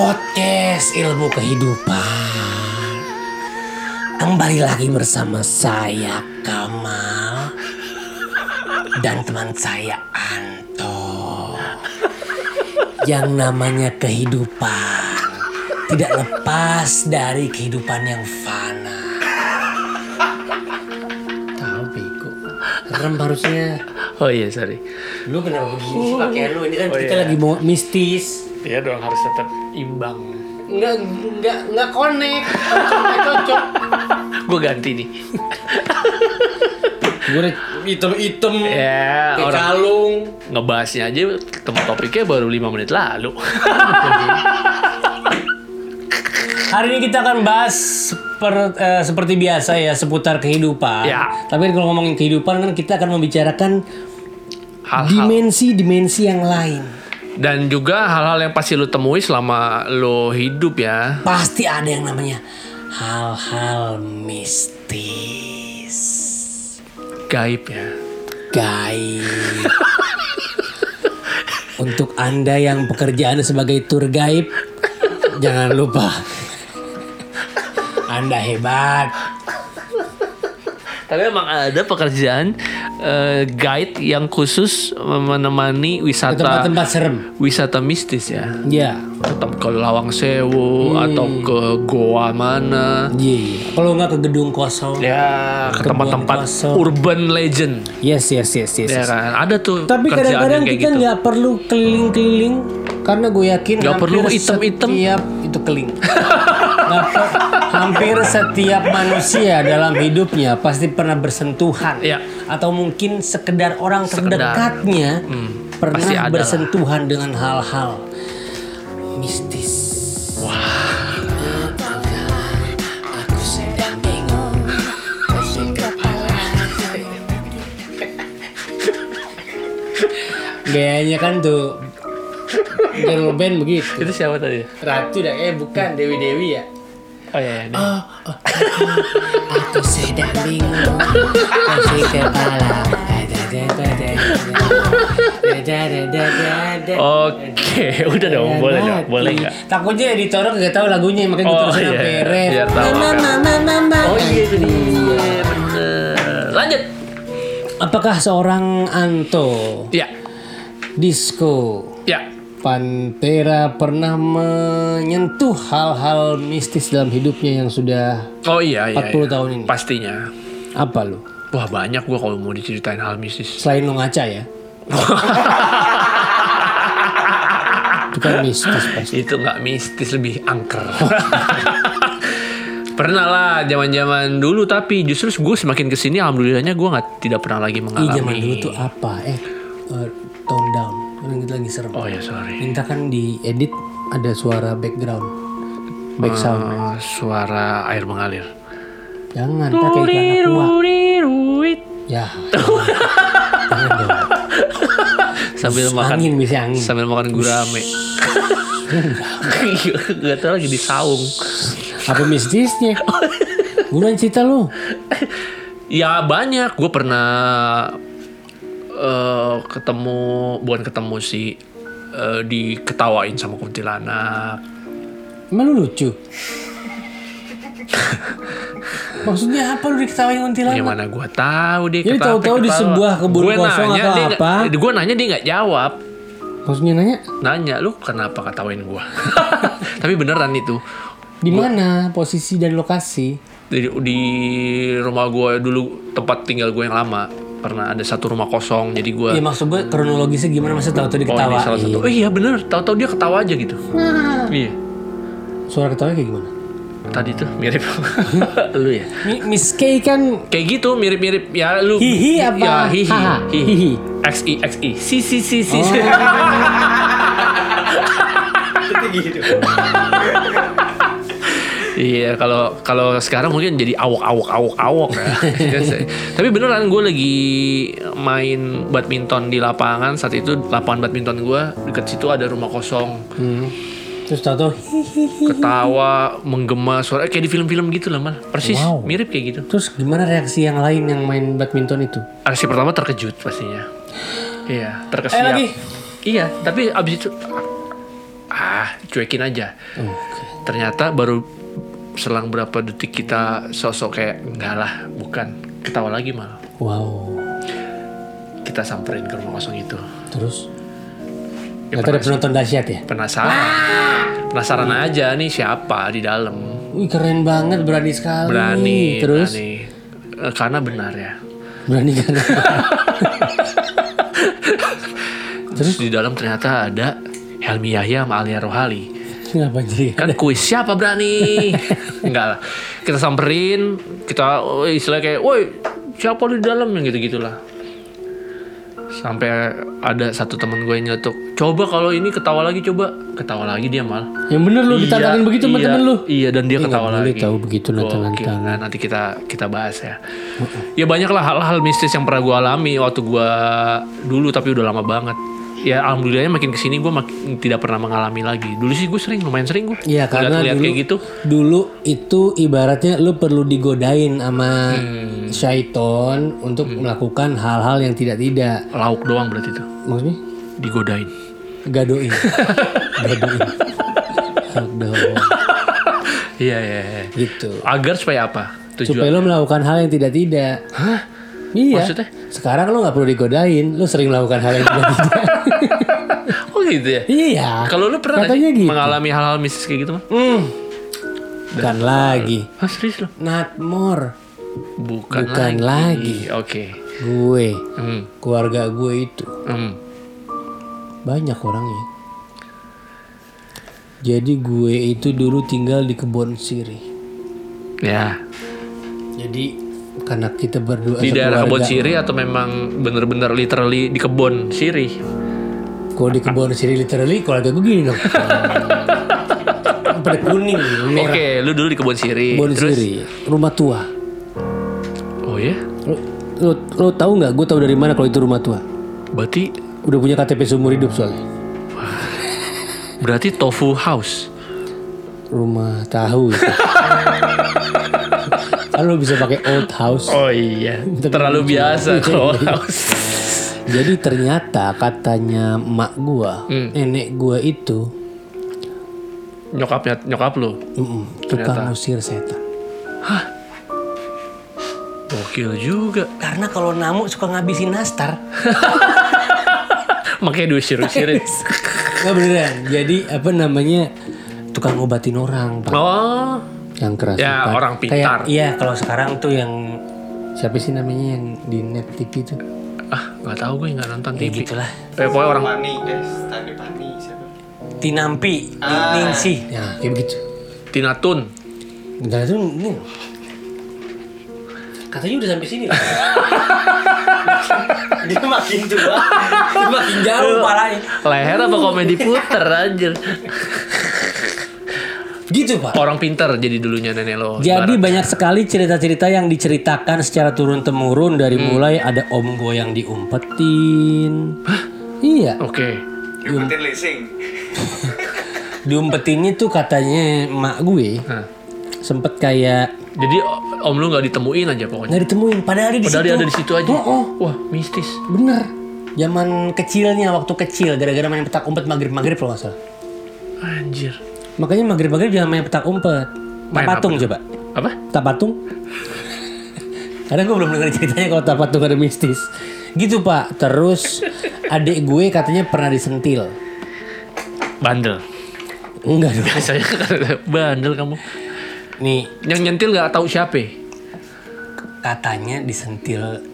podcast ilmu kehidupan. Kembali lagi bersama saya Kamal dan teman saya Anto. Yang namanya kehidupan tidak lepas dari kehidupan yang fana. Tahu bego. Rem harusnya. Oh iya sorry. Lu kenapa begini sih pakai lu? Ini kan Oh, kita iya. lagi mau mistis. Iya dong harus tetap imbang. Enggak, enggak, enggak connect. Cocok. Gue ganti nih. Gue hitam-hitam. Ya Kayak orang kalung. ngebahasnya aja tempat topiknya baru 5 menit lalu. Hari ini kita akan bahas seper- eh, seperti biasa ya seputar kehidupan. Ya. Tapi kalau ngomongin kehidupan kan kita akan membicarakan Hal-hal dimensi-dimensi yang lain. Dan juga hal-hal yang pasti lu temui selama lo hidup ya. Pasti ada yang namanya hal-hal mistis. Gaib ya. Gaib. Untuk Anda yang pekerjaan sebagai tour gaib, jangan lupa. Anda hebat. Tapi emang ada pekerjaan eh, guide yang khusus menemani wisata tempat-tempat serem. wisata mistis ya. Ya. Tetap ke Lawang Sewu atau ke goa mana. Iya. Kalau nggak ke gedung kosong. Ya, ke tempat-tempat urban legend. Yes, yes, yes, yes. Ya yes. kan, ada tuh Tapi kadang-kadang kita gitu. nggak perlu keliling-keliling karena gue yakin Nggak perlu item-item. Setiap itu keling. Hampir setiap manusia dalam hidupnya pasti pernah bersentuhan. Iya. Atau mungkin sekedar orang Sekedar. terdekatnya pernah pasti lah. bersentuhan dengan hal-hal mistis. Kepala. Gayanya kan tuh girl band begitu. Itu siapa tadi? Ratu dah, eh bukan Dewi Dewi ya. Oh iya, iya. Oh, oh, aku sedang bingung, pusing kepala. Oke, udah dong, boleh nggak? Boleh nggak? Takutnya editor nggak tahu lagunya, makanya gue Oh, terusin iya, sampai iya. ref. Biar tahu. Oh iya bener. Lanjut. Apakah seorang Anto Ya, Disco ya. Pantera pernah menyentuh hal-hal mistis dalam hidupnya yang sudah Oh iya, iya. 40 iya. tahun ini? Pastinya. apa lu? Wah banyak gua kalau mau diceritain hal mistis. Selain lu ngaca ya? Itu kan mistis pasti. Itu nggak mistis, lebih angker. pernah lah zaman-zaman dulu tapi justru gue semakin ke sini alhamdulillahnya gue nggak tidak pernah lagi mengalami. zaman dulu tuh apa? Eh, eh, tone down. Kan kita lagi serem. Oh ya sorry. Minta kan diedit ada suara background. Back sound. Eh, suara air mengalir. Jangan pakai iklan aqua. Ruit. Ya. Jangan dong. Sambil makan Angin bisa angin. sambil makan gurame. Gak tau lagi di saung. Apa mistisnya? Buruan cerita lu. Ya banyak. Gue pernah eh, ketemu, bukan ketemu sih, eh, diketawain sama kuntilanak. Emang lu lucu? Maksudnya apa lu diketawain kuntilanak? Gimana gue tahu dia Jadi tahu-tahu di sebuah kebun Gua kosong nanya, atau dia apa? Gue nanya dia nggak jawab. Maksudnya nanya Nanya lu kenapa ketawain gue? Tapi beneran itu. di mana posisi dan lokasi? Di, di rumah gue dulu tempat tinggal gue yang lama pernah ada satu rumah kosong jadi gue Ya maksud gue kronologisnya gimana? Masa tahu-tahu oh ini diketawain? salah satu. Oh iya bener. Tahu-tahu dia ketawa aja gitu. Iya. Suara ketawa kayak gimana? tadi tuh mirip. Lu ya? Mi- Miss K kan kayak gitu mirip-mirip. Ya lu hihi apa? ya hihi. Haha, hihi. Hihi. xi xi. Si si si si Oh. Iya kalau kalau sekarang mungkin jadi awok awok awok awok ya. Tapi beneran gue lagi main badminton di lapangan saat itu lapangan badminton gue deket situ ada rumah kosong Hmm. Terus hihihi. ketawa menggema suara kayak di film-film gitu lah mal persis Wow. mirip kayak gitu. Terus gimana reaksi yang lain yang main badminton itu? Aksi pertama terkejut pastinya. Iya terkesiap. Eh, lagi. Iya tapi abis itu ah cuekin aja Oke. ternyata baru selang berapa detik kita sosok kayak enggak lah bukan ketawa lagi malah Wow. kita samperin ke rumah kosong itu Terus? Ya, Ternyata ada penonton dahsyat ya? penasaran penasaran aja nih siapa di dalam Wih keren banget, berani sekali. berani Terus? berani. Eh, karena benar ya Berani kan? terus di dalam ternyata ada Helmi Yahya sama Alia Rohali Kenapa jadi? kan kuis siapa berani? Enggak lah. Kita samperin kita oh, istilahnya kayak woi siapa di dalam? Yang gitu gitulah sampai ada satu teman gue yang nyeletuk coba kalau ini ketawa lagi coba. Ketawa lagi dia mal. Yang bener lu ditantangin begitu sama iya, temen lu? iya dan dia Ih, ketawa lagi. tahu begitu nantang-nantang. Nah, nanti kita kita bahas ya. Ya banyak lah hal-hal mistis yang pernah gue alami waktu gue dulu tapi udah lama banget ya alhamdulillahnya makin ke sini gue makin tidak pernah mengalami lagi dulu sih gue sering lumayan sering gue Iya karena lihat dulu, kayak gitu dulu itu ibaratnya lu perlu digodain sama Hmm. syaiton untuk melakukan hal-hal yang tidak-tidak. lauk doang berarti itu Maksudnya? digodain Gadoin. Gadoin. Gadoin. iya iya iya. Gitu. agar supaya apa tujuan Supaya lo melakukan hal yang tidak-tidak. Hah? Iya. Maksudnya? Sekarang lo nggak perlu digodain, lo sering melakukan hal yang tidak-tidak. oh gitu ya iya. kalau lu pernah Katanya gitu. mengalami hal-hal mistis kayak gitu mah Hmm. Bukan lagi. ah serius lo Not more. bukan, Bukan lagi. oke Gue, hmm. keluarga gue itu hmm. banyak orangnya. Jadi gue itu dulu tinggal di kebun sirih. ya Jadi karena kita berdua di daerah kebun sirih atau memang bener-bener literally di kebun sirih Kalau di kebun sirih literally keluarga gue gini dong. Pada kuning, merah. oke lu dulu di kebun sirih Kebun terus sirih, rumah tua. oh ya Lo, lo, lo tahu nggak? Gue tahu dari mana kalau itu rumah tua. berarti Udah punya KTP seumur hidup soalnya. berarti tofu house Rumah tahu itu. Kan lo bisa pakai old house. oh iya terlalu biasa kalau house Jadi ternyata katanya emak gua, Hmm. nenek gua itu nyokapnya nyokap lu mm-mm, tukang usir setan. gokil juga Karena kalau namu suka ngabisin nastar. makanya diusir-usirin Nggak beneran. Jadi apa namanya tukang obatin orang, Pak. oh Yang keras. Ya, orang Kayak- pintar. iya, kalau sekarang tuh yang siapa sih namanya yang di net TV itu? ah nggak tahu gue nggak nonton Ya TV gitulah. eh, pokoknya orang Pani guys, tadi Pani siapa? Tinampi, Ah. Ningsi. Ya, kayak begitu. Tina Tun Enggak itu ini. Katanya udah sampai sini. Dia makin tua, dia makin jauh palanya. leher apa komedi puter anjir Gitu pak. orang pinter jadi dulunya nenek lo Jadi Ibarat. banyak sekali cerita-cerita yang diceritakan secara turun temurun dari mulai ada om gue yang diumpetin. Iya, oke Ikutin leasing. diumpetinnya tuh katanya emak gue Hah. sempet kayak jadi om lu nggak ditemuin aja pokoknya nggak ditemuin, padahal dia di padahal situ. dia ada di situ aja Oh, oh. wah mistis Bener. Zaman kecilnya waktu kecil gara-gara main petak umpet maghrib-maghrib kalau nggak salah. anjir Makanya maghrib-maghrib jangan main petak umpet. Main patung apa? coba. apa Tak patung. Karena gue belum dengar ceritanya kalau tak patung ada mistis. Gitu pak. Terus adik gue katanya pernah disentil. bandel Enggak dong. biasanya bandel kamu Nih yang nyentil nggak tahu siapa katanya disentil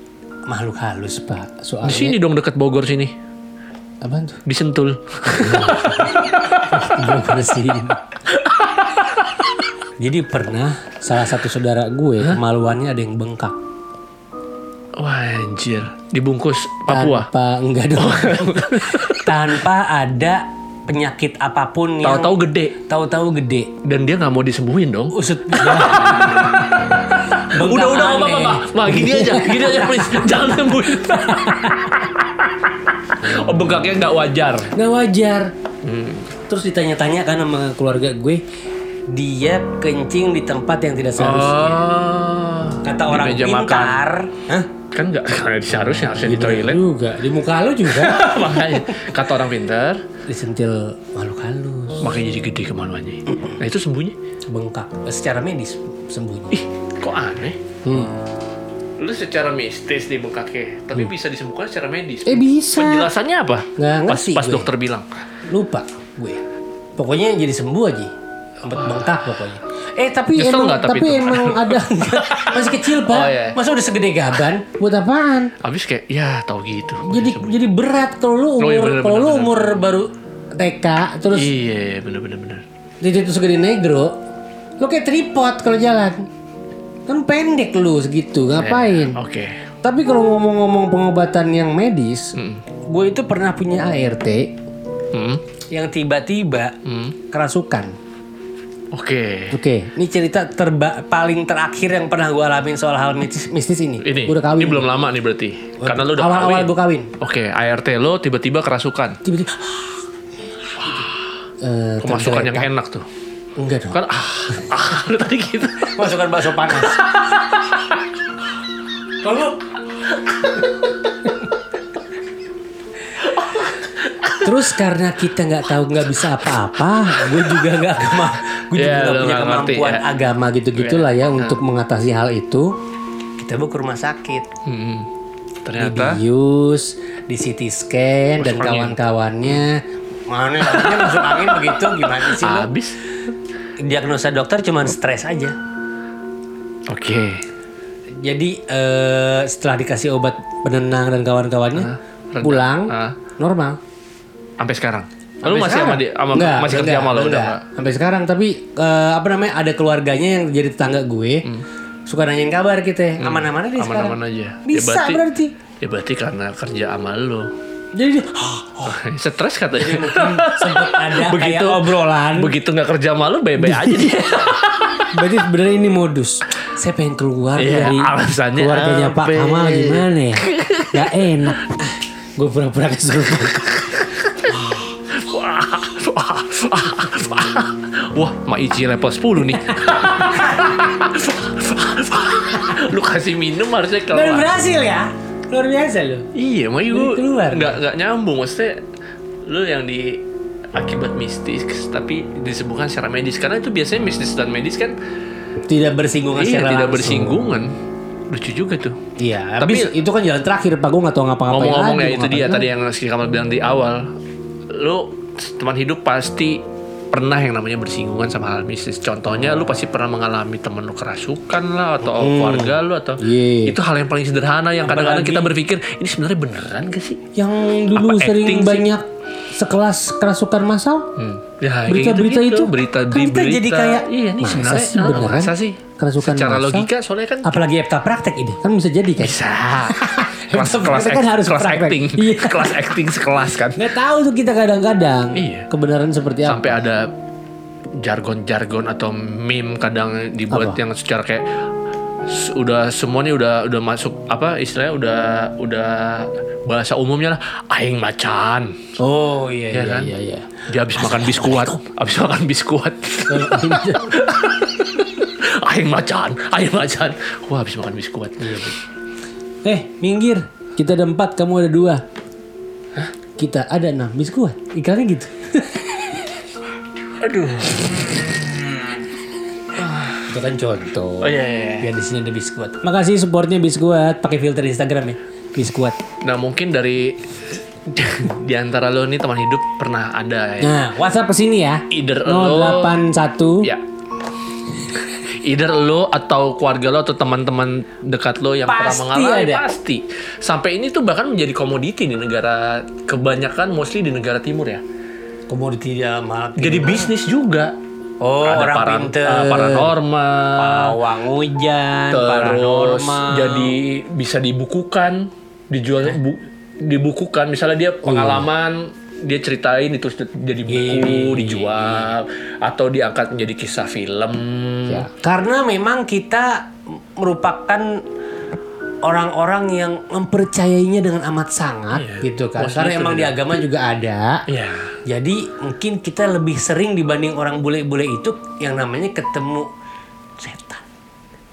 makhluk halus pak. di Soalnya sini dong dekat Bogor sini Apaan tuh? disentul Bersihin. Jadi pernah salah satu saudara gue kemaluannya ada yang bengkak. wah anjir dibungkus Papua Tanpa enggak dong. Tanpa ada penyakit apa pun yang tahu-tahu gede tahu-tahu gede. dan dia nggak mau disembuhin dong Usut. udah udah apa apa ma gini aja gini aja please jangan sembuhin oh bengkaknya nggak wajar Nggak wajar. Hmm. Terus ditanya-tanya kan sama keluarga gue, dia kencing di tempat yang tidak seharusnya. oh Kata di orang meja pintar, Hah? kan nggak karena seharusnya harusnya di toilet juga di muka lo juga makanya kata orang pintar disentil makhluk halus. makanya jadi gede ke mana-mana. Nah itu sembuhnya. bengkak secara medis sembunyi Ih, kok aneh? hmm. Lu secara mistis nih bengkaknya, tapi bisa disembuhkan secara medis. eh bisa Penjelasannya apa? Nggak pas pas gue. dokter bilang. lupa gue pokoknya jadi sembuh aja sempet bengkak pokoknya eh tapi Nyesel emang nggak tapi tapi, itu? emang ada masih kecil pak Oh, iya. masa udah segede gaban buat apaan Habis kayak ya tahu gitu. jadi jadi berat kalau lu Oh, umur iya, bener, kalau bener, lu bener. umur baru TK terus Iya, bener bener bener. titik itu segede negro lu kayak tripod kalau jalan kan pendek lu segitu ngapain Oke. tapi kalau ngomong-ngomong pengobatan yang medis Hmm. gue itu pernah punya ART Hmm. Yang tiba-tiba Hmm. kerasukan Oke. Oke, ini cerita terba paling terakhir yang pernah gue alamin soal hal mistis, mistis ini. Ini, Gua udah kawin. ini belum lama nih berarti. Karena lu udah Awal-awal kawin. gue kawin. Oke, ART lo tiba-tiba kerasukan. Tiba-tiba. Eh, Pemasukan yang enak tuh. Enggak dong. Kan ah, ah lu tadi gitu. Masukkan bakso panas. Terus karena kita nggak tahu nggak bisa apa-apa, gue juga nggak kema, gue juga Iya, nggak lu punya ngerti, kemampuan ya. agama gitu-gitulah ya untuk mengatasi hal itu. Kita bawa ke rumah sakit, Hmm. Ternyata dibius, di CT scan dan kawan-kawannya. Mana namanya masuk angin begitu gimana sih lo? habis. Diagnosa dokter cuman stres aja. Oke. Jadi eh, setelah dikasih obat penenang dan kawan-kawannya reda. pulang Ah. normal. Sampai sekarang. Lalu Sampai masih sama sekarang. dia sama Enggak, masih kerja sama lo udah enggak. Sampai sekarang tapi eh, apa namanya ada keluarganya yang jadi tetangga gue. Suka nanyain kabar kita. Aman-aman aja sekarang. Hmm. Aman-aman aja. Bisa berarti. Ya berarti karena kerja sama lo. Jadi dia Stres katanya. sempat ada begitu kayak obrolan. Begitu nggak kerja sama lo, bye-bye aja dia. Berarti sebenarnya ini modus. Saya pengen keluar Iya, dari alasannya keluarganya Pak apa? Kamal gimana ya? Gak enak. Gue pura-pura kesurupan. Wah, Mak Ici level 10 nih. lu kasih minum harusnya Dan keluar. berhasil ya. Luar biasa loh. Iya, Jadi gue keluar. nggak nggak nyambung. Maksudnya lu yang di akibat mistis tapi disebutkan secara medis karena itu biasanya mistis dan medis kan Tidak bersinggungan iya secara tidak langsung. bersinggungan lucu juga tuh Iya, Tapi- itu kan jalan terakhir Pak. Gue gak tau ngapa-ngapain ngomong-ngomong ya itu dia tadi yang si Kamal bilang di awal lu teman hidup pasti pernah yang namanya bersinggungan sama hal mistis contohnya lu pasti pernah mengalami temen lu kerasukan lah atau keluarga lu atau Iya. itu hal yang paling sederhana yang kadang-kadang kita berpikir ini sebenarnya beneran gak sih Yang dulu Apa sering acting sih? Sekelas kerasukan massal. Hmm. Ya, Berita-berita gitu-gitu. itu berita kan di kita berita. jadi kayak, iya nih masa sebenarnya sih beneran? masa sih Kerasukan secara massal? logika soalnya kan Apalagi Epta praktek ini kan bisa jadi kan. bisa kelas kelas kan harus kelas praktek. acting Iya. kelas acting sekelas kan Nggak tahu tuh kita kadang-kadang Iya. kebenaran seperti apa. sampai ada jargon-jargon atau meme kadang dibuat Apa? yang secara kayak udah semuanya udah udah masuk apa istilahnya udah udah bahasa umumnya lah aing macan Oh iya Iya iya kan? iya. iya. dia habis makan biskuat habis makan biskuat aing macan aing macan wah habis makan biskuat eh minggir, kita ada empat, kamu ada dua. Kita ada enam biskuit. Iklannya gitu. aduh Itu kan contoh. oh iya, iya, iya. Biar di sini ada biskuit. Makasih supportnya biskuit. Pakai filter Instagram ya. Biskuit. nah mungkin dari di antara lo nih teman hidup pernah ada ya Nah, WhatsApp ke sini ya. either lo 081 Ya. Either lo atau keluarga lo atau teman-teman dekat lo yang pernah Pasti mengalami ada. pasti. Sampai ini tuh bahkan menjadi komoditi di negara kebanyakan mostly di negara timur ya. komoditi dalam hal Jadi bisnis juga. Oh, Ada orang paran- pinter. eh, paranormal. pawang hujan, terus paranormal. jadi bisa dibukukan, dijual bu- dibukukan. Misalnya dia pengalaman dia ceritain itu jadi buku dijual atau diangkat menjadi kisah film. Ya, karena memang kita merupakan orang-orang yang mempercayainya dengan amat sangat Iya. gitu kan. Mostly Karena emang di agama juga ada. Iya. Jadi mungkin kita lebih sering dibanding orang bule-bule itu yang namanya ketemu setan.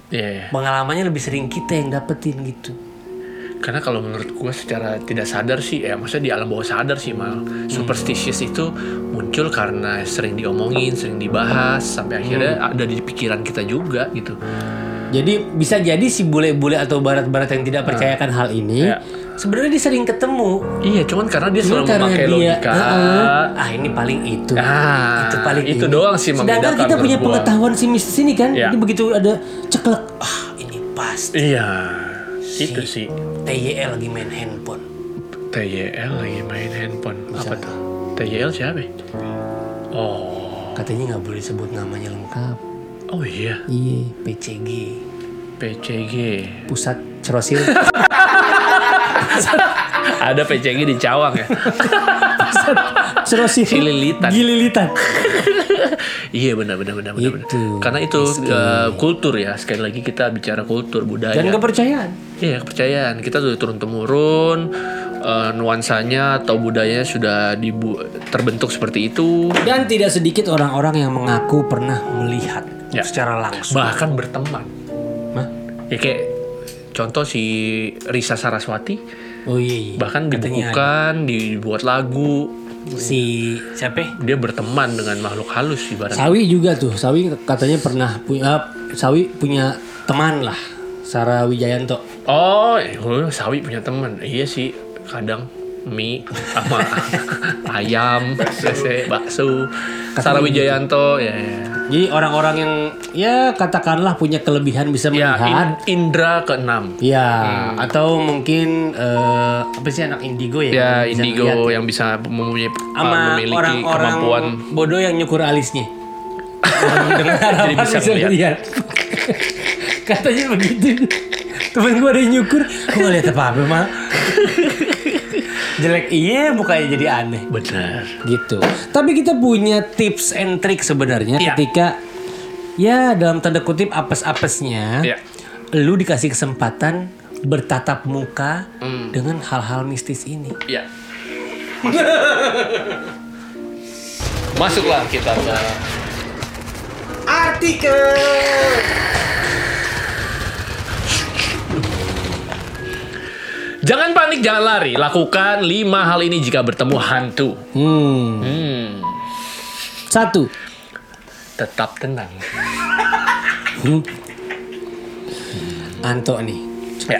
Iya. Pengalamannya lebih sering kita yang dapetin gitu. Karena kalau menurut gue secara tidak sadar sih, ya maksudnya di alam bawah sadar sih mal. Superstitious itu muncul karena sering diomongin, sering dibahas, sampai akhirnya ada di pikiran kita juga gitu. Jadi bisa jadi si bule-bule atau barat-barat yang tidak percayakan hal ini Ya. sebenarnya dia sering ketemu. Iya, cuman karena dia Cuma selalu karena memakai dia logika. "Heeh, ah ini paling itu. Ah, itu paling itu ini." doang sih Sedangkan kita punya gua. pengetahuan si mistis ini kan. Ya. Jadi begitu ada ceklek, ah ini pasti Iya, itu sih. TYL lagi main handphone. TYL lagi main handphone. Apa tuh? TYL siapa? Oh, Katanya nggak boleh sebut namanya lengkap. Oh iya, Iya, PCG. PCG. Pusat Cerosil. Ada PCG di Cawang ya. Cerosil. Cililitan. Gililitan. iya benar benar benar benar. benar. Itu. Karena itu eh, kultur ya. Sekali lagi kita bicara kultur budaya. Dan kepercayaan. Iya kepercayaan kita tuh turun temurun eh, nuansanya atau budayanya sudah dibu terbentuk seperti itu Dan tidak sedikit orang-orang yang mengaku pernah melihat Ya. secara langsung. bahkan berteman. Hah? Ya kayak contoh si Risa Saraswati Oh iya, iya. bahkan dibukukan dibuat lagu si siapa? dia berteman dengan makhluk halus ibarat Sawi juga tuh. Sawi katanya pernah punya Sawi punya teman lah. Sarah Wijayanto. Oh, oh, Sawi punya teman. Iya sih, kadang mie sama ayam, bakso. Sarah Wijayanto, ya, ya. Jadi orang-orang yang ya katakanlah punya kelebihan bisa Ya, melihat. in- indra keenam. Ya, atau mungkin eh, apa sih anak indigo ya? Ya, yang bisa indigo ngeliat ya? yang bisa mempunyai sama memiliki orang-orang kemampuan. bodoh yang nyukur alisnya. Jadi bisa bisa, ngeliat. melihat. Katanya begitu. Temen gue ada yang nyukur, gue lihat apa-apa mah. Jelek iya, mukanya jadi aneh. Benar. Gitu. Tapi kita punya tips and trick sebenarnya Iya. ketika ya dalam tanda kutip apes-apesnya Ya. lu dikasih kesempatan bertatap muka Hmm. dengan hal-hal mistis ini. Ya. Masuk. Masuklah kita ke Artikel. Jangan panik, jangan lari. Lakukan lima hal ini jika bertemu hantu. Hmm. Hmm. Satu. Tetap tenang. Hmm. Anto nih Ya,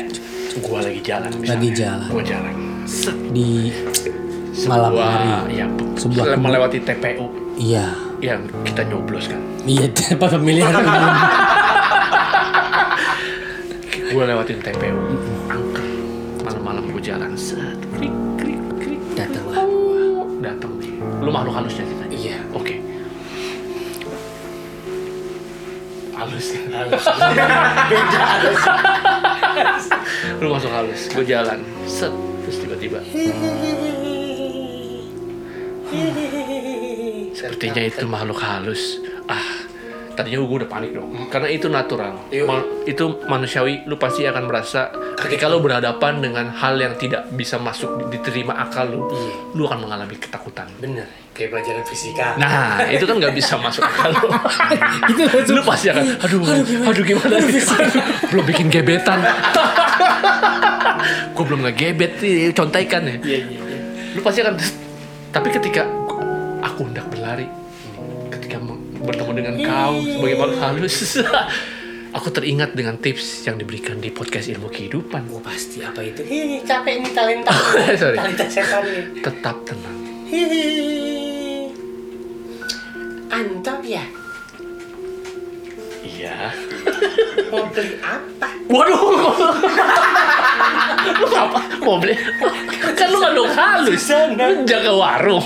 gua lagi jalan. lagi jalan Gua jalan. Di malam Wah, hari. ya, Sebuah melewati TPU Iya. yang kita nyoblos kan. Iya, apa pemilihan. Gue lewatin TPU, angker. Jalan, set, krik, krik, krik. Datanglah. Datang nih. Lu makhluk halusnya kita. Iya. Oke. Halus kan? Halus. Lu masuk halus, gue jalan, set, terus tiba-tiba. Sepertinya itu makhluk halus. Tadinya gue udah panik dong. Karena itu natural. Ma- itu manusiawi. Lu pasti akan merasa ketika lu berhadapan dengan hal yang tidak bisa masuk diterima akal lu, lu akan mengalami ketakutan. Bener, kayak pelajaran fisika. Nah, itu kan nggak bisa masuk akal lu. itu lu pasti akan, aduh, aduh gimana? Aduh, belum bikin gebetan. gue belum ngegebet contekan ya. Iya, iya, iya. Lu pasti akan, tapi ketika aku hendak berlari, bertemu dengan kau sebagai makhluk halus, aku teringat dengan tips yang diberikan di podcast ilmu kehidupan. Oh, pasti apa itu? Hihi, capek nih talenta. Sorry. talenta setan nih. Tetap tenang. Hihi. Anto ya, Iya. mau beli apa? Waduh. Lu apa? Mau beli? Kan lu makhluk halus. Lu jaga warung.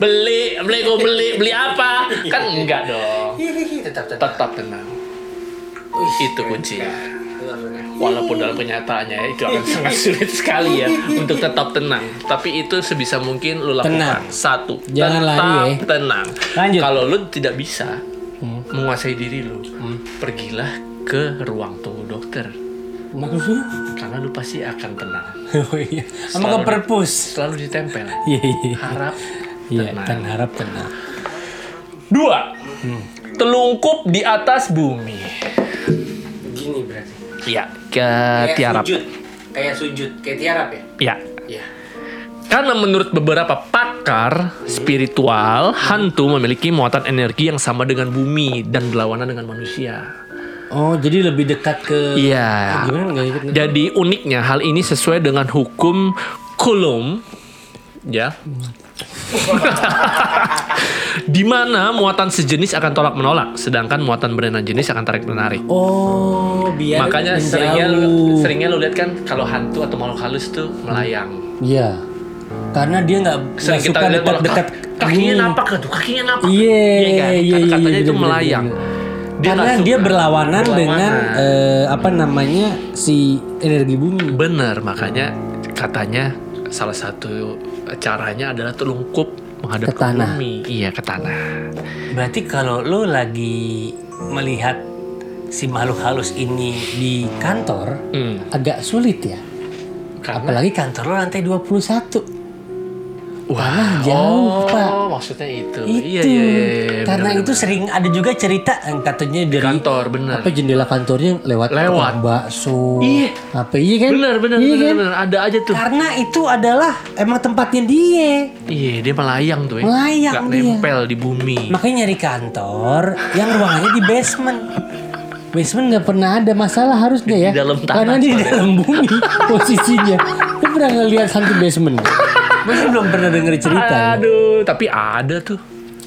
beli, beli, gue beli, beli apa? Kan enggak dong. Tetap tetap. Tetap tenang. Itu kuncinya. Walaupun dalam kenyataannya ya, itu akan sangat sulit sekali ya untuk tetap tenang. Tapi itu sebisa mungkin lu lakukan. Tenang. Satu, Jangan tetap lari ya. tenang. Lanjut. Kalau lu tidak bisa menguasai diri lu, pergilah ke ruang tunggu dokter. Maksudnya? Karena lu pasti akan tenang. Oh iya. Sama ke Selalu- perpus. Selalu ditempel. Iya, iya. Harap Iya, tenang. kan harap tenang. Dua, telungkup di atas bumi. Gini berarti. Iya, ke tiarap. Kayak sujud, kayak tiarap ya? Iya. Iya. Karena menurut beberapa pakar spiritual, hantu memiliki muatan energi yang sama dengan bumi dan berlawanan dengan manusia. Oh, jadi lebih dekat ke Iya. Oh, gimana nggak ikut? Jadi uniknya hal ini sesuai dengan hukum Coulomb, ya. di mana muatan sejenis akan tolak menolak, sedangkan muatan berenang jenis akan tarik menarik. Oh, biar Makanya menjauh. seringnya lu, seringnya lu lihat kan kalau hantu atau makhluk halus tuh melayang. Iya. Karena dia nggak Sering kita suka lihat malah, dekat-dekat "Kak, kakinya napak tuh, kakinya napak. Iya, kan? iya, iya, Kata-katanya iya, itu bener, melayang. bener, bener. Dia Karena dia suka. berlawanan, Berlawanan. dengan eh, apa namanya si energi bumi. Bener, makanya katanya salah satu caranya adalah telungkup menghadap Ke tanah. bumi. Iya, ke tanah. Berarti kalau lo lagi melihat si makhluk halus ini di kantor Hmm. agak sulit ya. Karena Apalagi kantor lo lantai 21. Wah, jauh, oh, Pak. maksudnya itu. Itu. Iya, iya, iya, iya, Karena bener, itu bener. sering ada juga cerita yang katanya dari kantor, bener. apa jendela kantornya lewat Lewat. bakso. Iya. Apa iya kan? Bener, bener, Iya kan? bener. Ada aja tuh. Karena itu adalah emang tempatnya dia. Iya, dia melayang tuh ya. Melayang Nggak dia. nempel di bumi. Makanya nyari kantor yang ruangannya di basement. Basement nggak pernah ada masalah harusnya ya. Di dalam tanah Karena di dalam bumi posisinya. Lu pernah ngeliat hantu basement? Masih belum pernah denger cerita. ya? Aduh, tapi ada tuh.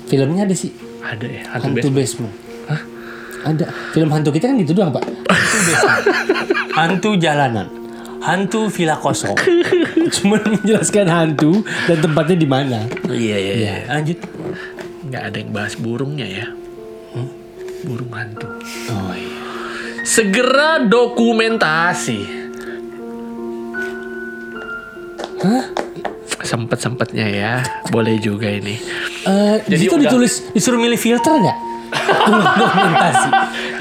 Filmnya ada sih. Ada ya, hantu, Hantu basement. basement. Ada. Film hantu kita kan gitu doang, Pak. Hantu basement. Hantu jalanan. Hantu villa kosong. Cuma menjelaskan hantu dan tempatnya di mana. Iya, iya, iya. Ya, lanjut. Nggak ada yang bahas burungnya ya. Burung hantu. Oh iya. Segera dokumentasi. Hah? Sempet-sempetnya ya. Boleh juga ini. Di Jadi udah- ditulis disuruh milih filter nggak? dokumentasi.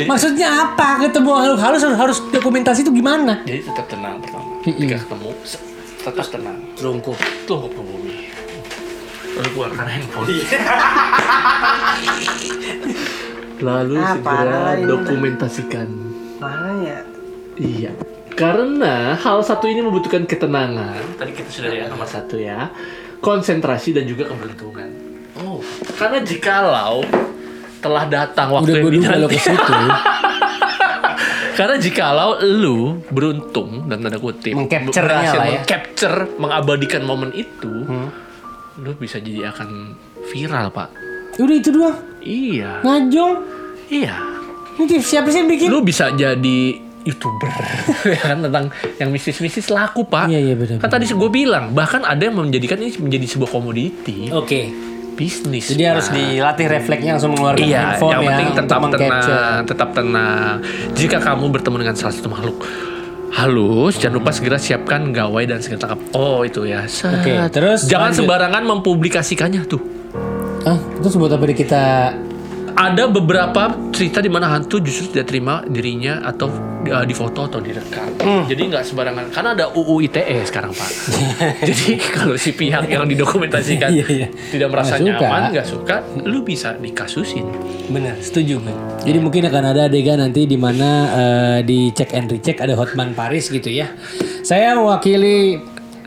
Maksudnya apa? Ketemu halus harus, harus dokumentasi itu gimana? Jadi tetap tenang pertama. Mm-mm. Ketika ketemu, tetap tenang. Lungkup. Tunggu ke bumi. Lalu keluarkan handphone. Lalu Ah, segera dokumentasikan. Mana ya? Iya. Karena hal satu ini membutuhkan ketenangan. Tadi kita sudah lihat nomor satu ya. Konsentrasi dan juga keberuntungan. Oh. Karena jikalau telah datang waktu Udah yang dinanti. ke situ. Karena jikalau lu beruntung dan tanda kutip lah ya. mengcapture, mengabadikan momen itu, lu bisa jadi akan viral pak. Udah itu doang. Iya, Ngajong. iya. Ini siapa sih yang bikin? Lu bisa jadi youtuber ya kan tentang yang mistis-mistis laku pak. Iya, iya, benar, Kan tadi gue bilang bahkan ada yang menjadikan ini menjadi sebuah komoditi Oke. bisnis. Jadi Pak. harus dilatih refleksnya langsung mengeluarkan Iya, handphone yang ya penting tetap tenang, tetap tenang. Jika kamu bertemu dengan salah satu makhluk halus, jangan lupa segera siapkan gawai dan segera tangkap. Oh itu ya. Oke, terus jangan lanjut. sembarangan mempublikasikannya tuh. Ah, itu buat apa kita Ada beberapa cerita di mana hantu justru tidak terima dirinya atau uh, difoto atau direkam. Jadi nggak sembarangan. Karena ada UU ITE sekarang pak. Jadi kalau si pihak yang didokumentasikan Iya, iya. tidak merasa Nggak suka. nyaman, nggak suka, lu bisa dikasusin. Bener, setuju gue. Jadi mungkin akan ada adegan nanti di mana eh, di check and recheck ada Hotman Paris gitu ya. Saya mewakili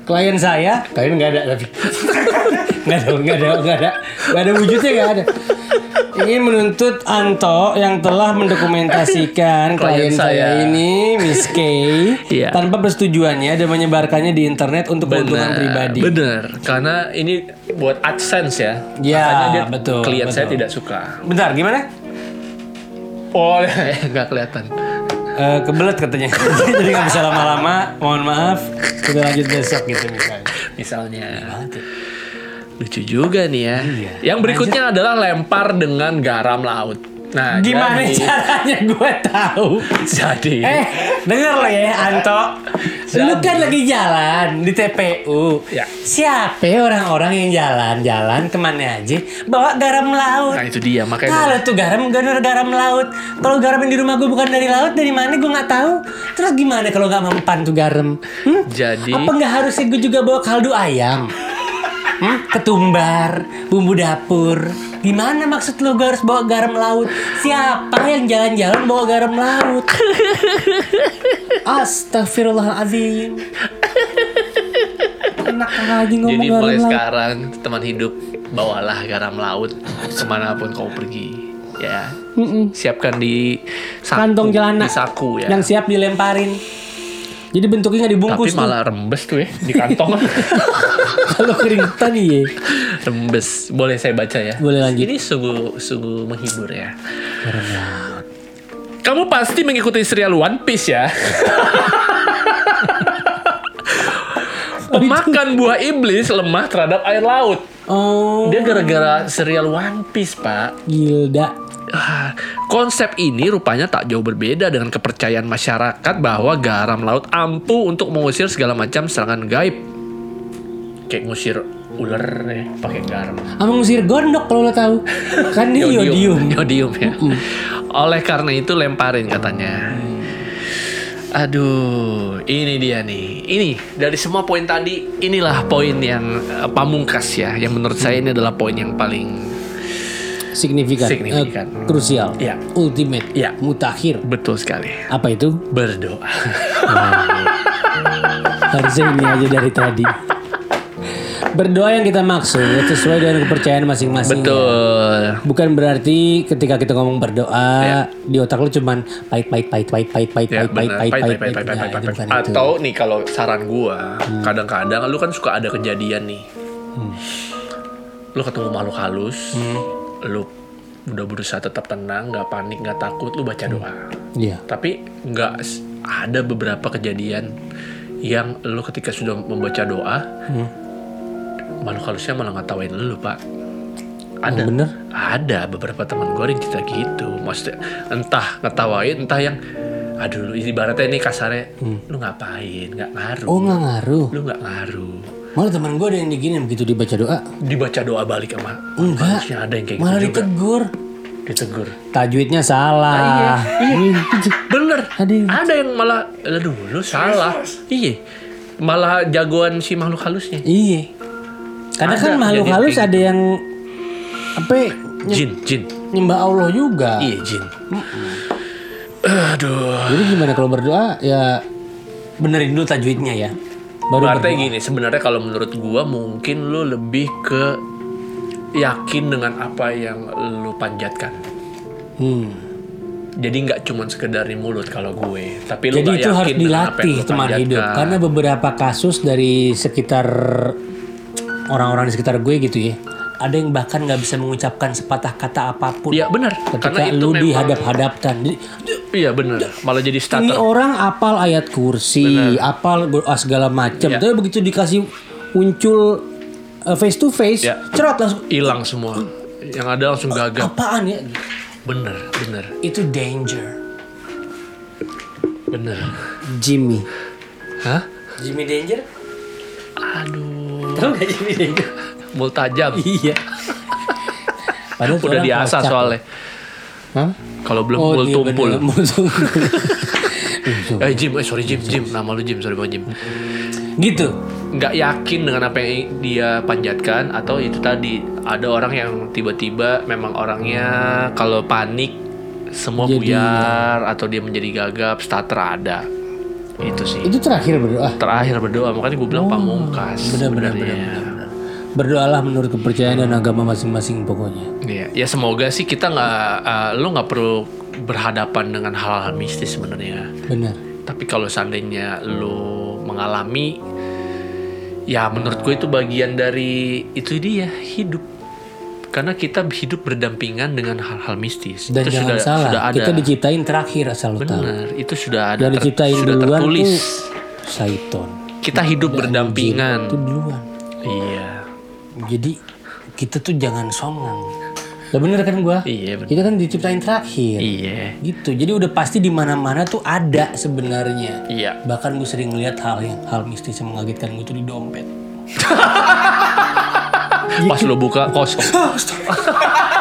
klien saya, klien nggak ada tapi nggak ada nggak ada nggak ada nggak ada wujudnya nggak ada. Ingin menuntut Anto yang telah mendokumentasikan klien Klien saya saya. ini Miss K Iya. tanpa persetujuannya dan menyebarkannya di internet untuk keuntungan pribadi. Bener, karena ini buat AdSense ya. Ya, Makanya dia betul, Klien saya betul. tidak suka. Bentar, gimana? Oh, nggak kelihatan. Eh, kebelet katanya jadi nggak bisa lama-lama mohon maaf kita lanjut besok gitu misalnya Misalnya. banget ya. Lucu juga nih ya. Iya. Yang berikutnya adalah lempar dengan garam laut. Nah, gimana jadi, caranya gue tahu jadi eh denger lo ya Anto lu kan lagi jalan di TPU Ya. siapa ya orang-orang yang jalan-jalan ke mana aja bawa garam laut Nah, itu dia makanya Kalau tuh garam garam garam laut. Kalau garam yang di rumah gue bukan dari laut, dari mana gue nggak tahu. Terus gimana kalau nggak mempan tuh garam? Hmm? jadi Apa nggak harusnya gue juga bawa kaldu ayam? Hmm? Ketumbar, bumbu dapur. Gimana maksud lo gue harus bawa garam laut? Siapa yang jalan-jalan bawa garam laut? Astagfirullahaladzim. Enak lagi ngomong Jadi garam mulai laut. sekarang teman hidup bawalah garam laut ke mana pun kau pergi. Ya, siapkan di saku, Kantong celana. di saku ya. Yang siap dilemparin. Jadi bentuknya nggak dibungkus Tapi malah rembes tuh ya di kantong. tuh. Kalau keringetan iya. rembes. Boleh saya baca ya? Boleh lanjut. Ini sungguh sungguh menghibur ya. Kamu pasti mengikuti serial One Piece ya. Pemakan buah iblis lemah terhadap air laut. Oh, Dia gara-gara serial One Piece, Pak. Gilda. Ah, konsep ini rupanya tak jauh berbeda dengan kepercayaan masyarakat bahwa garam laut ampuh untuk mengusir segala macam serangan gaib. Kayak ngusir ular ya, pakai garam. Sama ngusir gondok kalau lo tahu. Kan dia iodium. Iodium ya. Oleh karena itu lemparin katanya. Aduh, ini dia nih. Ini dari semua poin tadi, inilah poin yang eh, pamungkas ya, yang menurut saya ini adalah poin yang paling Signifikan. Signifikan. Eh, krusial. Iya. Ultimate. Iya. Mutakhir. betul sekali. Apa itu? Berdoa. Harusnya ini aja dari tadi. Berdoa yang kita maksud sesuai dengan kepercayaan masing-masing. Betul. Bukan berarti ketika kita ngomong berdoa di otak lu cuman pahit pahit pahit pahit pahit pahit Ya, pahit pahit pahit Pahit, pahit pahit, pahit. Nah. Atau nih kalau saran gua, kadang-kadang lu kan suka ada kejadian nih. Lu ketemu makhluk halus, lu udah berusaha tetap tenang, nggak panik, nggak takut, lu baca doa. Iya. Tapi nggak ada beberapa kejadian yang lu ketika sudah membaca doa, makhluk halusnya malah ngatawain lu, Pak. Ada, Oh, bener? ada beberapa teman gue yang cerita gitu. Maksudnya entah ngetawain, entah yang aduh ibaratnya ini kasarnya lu ngapain nggak ngaruh Oh nggak ngaruh. lu nggak ngaruh Malah teman gue ada yang digini begitu dibaca doa. dibaca doa balik sama Enggak. harusnya ada yang kayak Malah gitu juga ditegur. ditegur Tajwidnya salah. iya bener Ada yang- ada yang malah aduh lu salah iya malah jagoan si makhluk halusnya Iya. Karena Ada kan makhluk halus ada yang apa ya, jin jin nyembah Allah juga. iya jin aduh Jadi gimana kalau berdoa ya benerin dulu tajwidnya ya. Baru berdoa. gini, sebenarnya kalau menurut gua mungkin lu lebih ke yakin dengan apa yang lu panjatkan. Hmm. Jadi nggak cuma sekedar di mulut kalau gue, tapi lu Jadi itu yakin harus dilatih teman panjatkan. hidup. Karena beberapa kasus dari sekitar orang-orang di sekitar gue gitu ya. Ada yang bahkan nggak bisa mengucapkan sepatah kata apa pun. Iya benar, Ketika karena itu lu memang dihadap-hadapkan. Iya benar, malah jadi ini starter. orang apal ayat kursi, apal doa segala macam. Iya. Tapi begitu dikasih muncul uh, face to face, Iya. cerot langsung. Hilang semua, yang ada langsung gagap. Apaan ya? Bener, bener, Itu danger. bener. Jimmy. Hah? Jimmy Danger? Aduh, Tahu gak Jimmy Danger? Multajam. iya. Padahal Udah diasah soalnya. Hah? Kalau belum Oh, mul iya tumpul. Eh Jim, eh sorry Jim, Jim, nama lu Jim, sorry banget Jim. gitu. nggak yakin dengan apa yang dia panjatkan atau itu tadi ada orang yang tiba-tiba memang orangnya kalau panik semua Jadi- buyar atau dia menjadi gagap starter ada itu sih Itu terakhir berdoa. terakhir berdoa makanya gue bilang pamungkas Benar Berdoalah menurut kepercayaan dan agama masing-masing pokoknya. Iya, ya semoga sih kita nggak eh, lu nggak perlu berhadapan dengan hal-hal mistis sebenarnya Benar. Tapi kalau seandainya lo mengalami, ya menurut gue itu bagian dari itu dia hidup. Karena kita hidup berdampingan dengan hal-hal mistis. Dan itu jangan sudah salah, sudah ada. kita diciptain terakhir asal lu tahu. Benar, itu sudah ada. Ter- diciptain sudah duluan tertulis. tuh Saiton. Kita hidup berdampingan. Itu duluan. Iya, Jadi kita tuh jangan songong. Lah bener kan gua? iya benar. Kita kan diciptain terakhir. Iya, Gitu. Jadi udah pasti di mana-mana tuh ada sebenarnya. iya. Bahkan gue sering ngeliat hal yang hal mistis yang mengagetkan gue tuh di dompet. Pas lo buka kosong.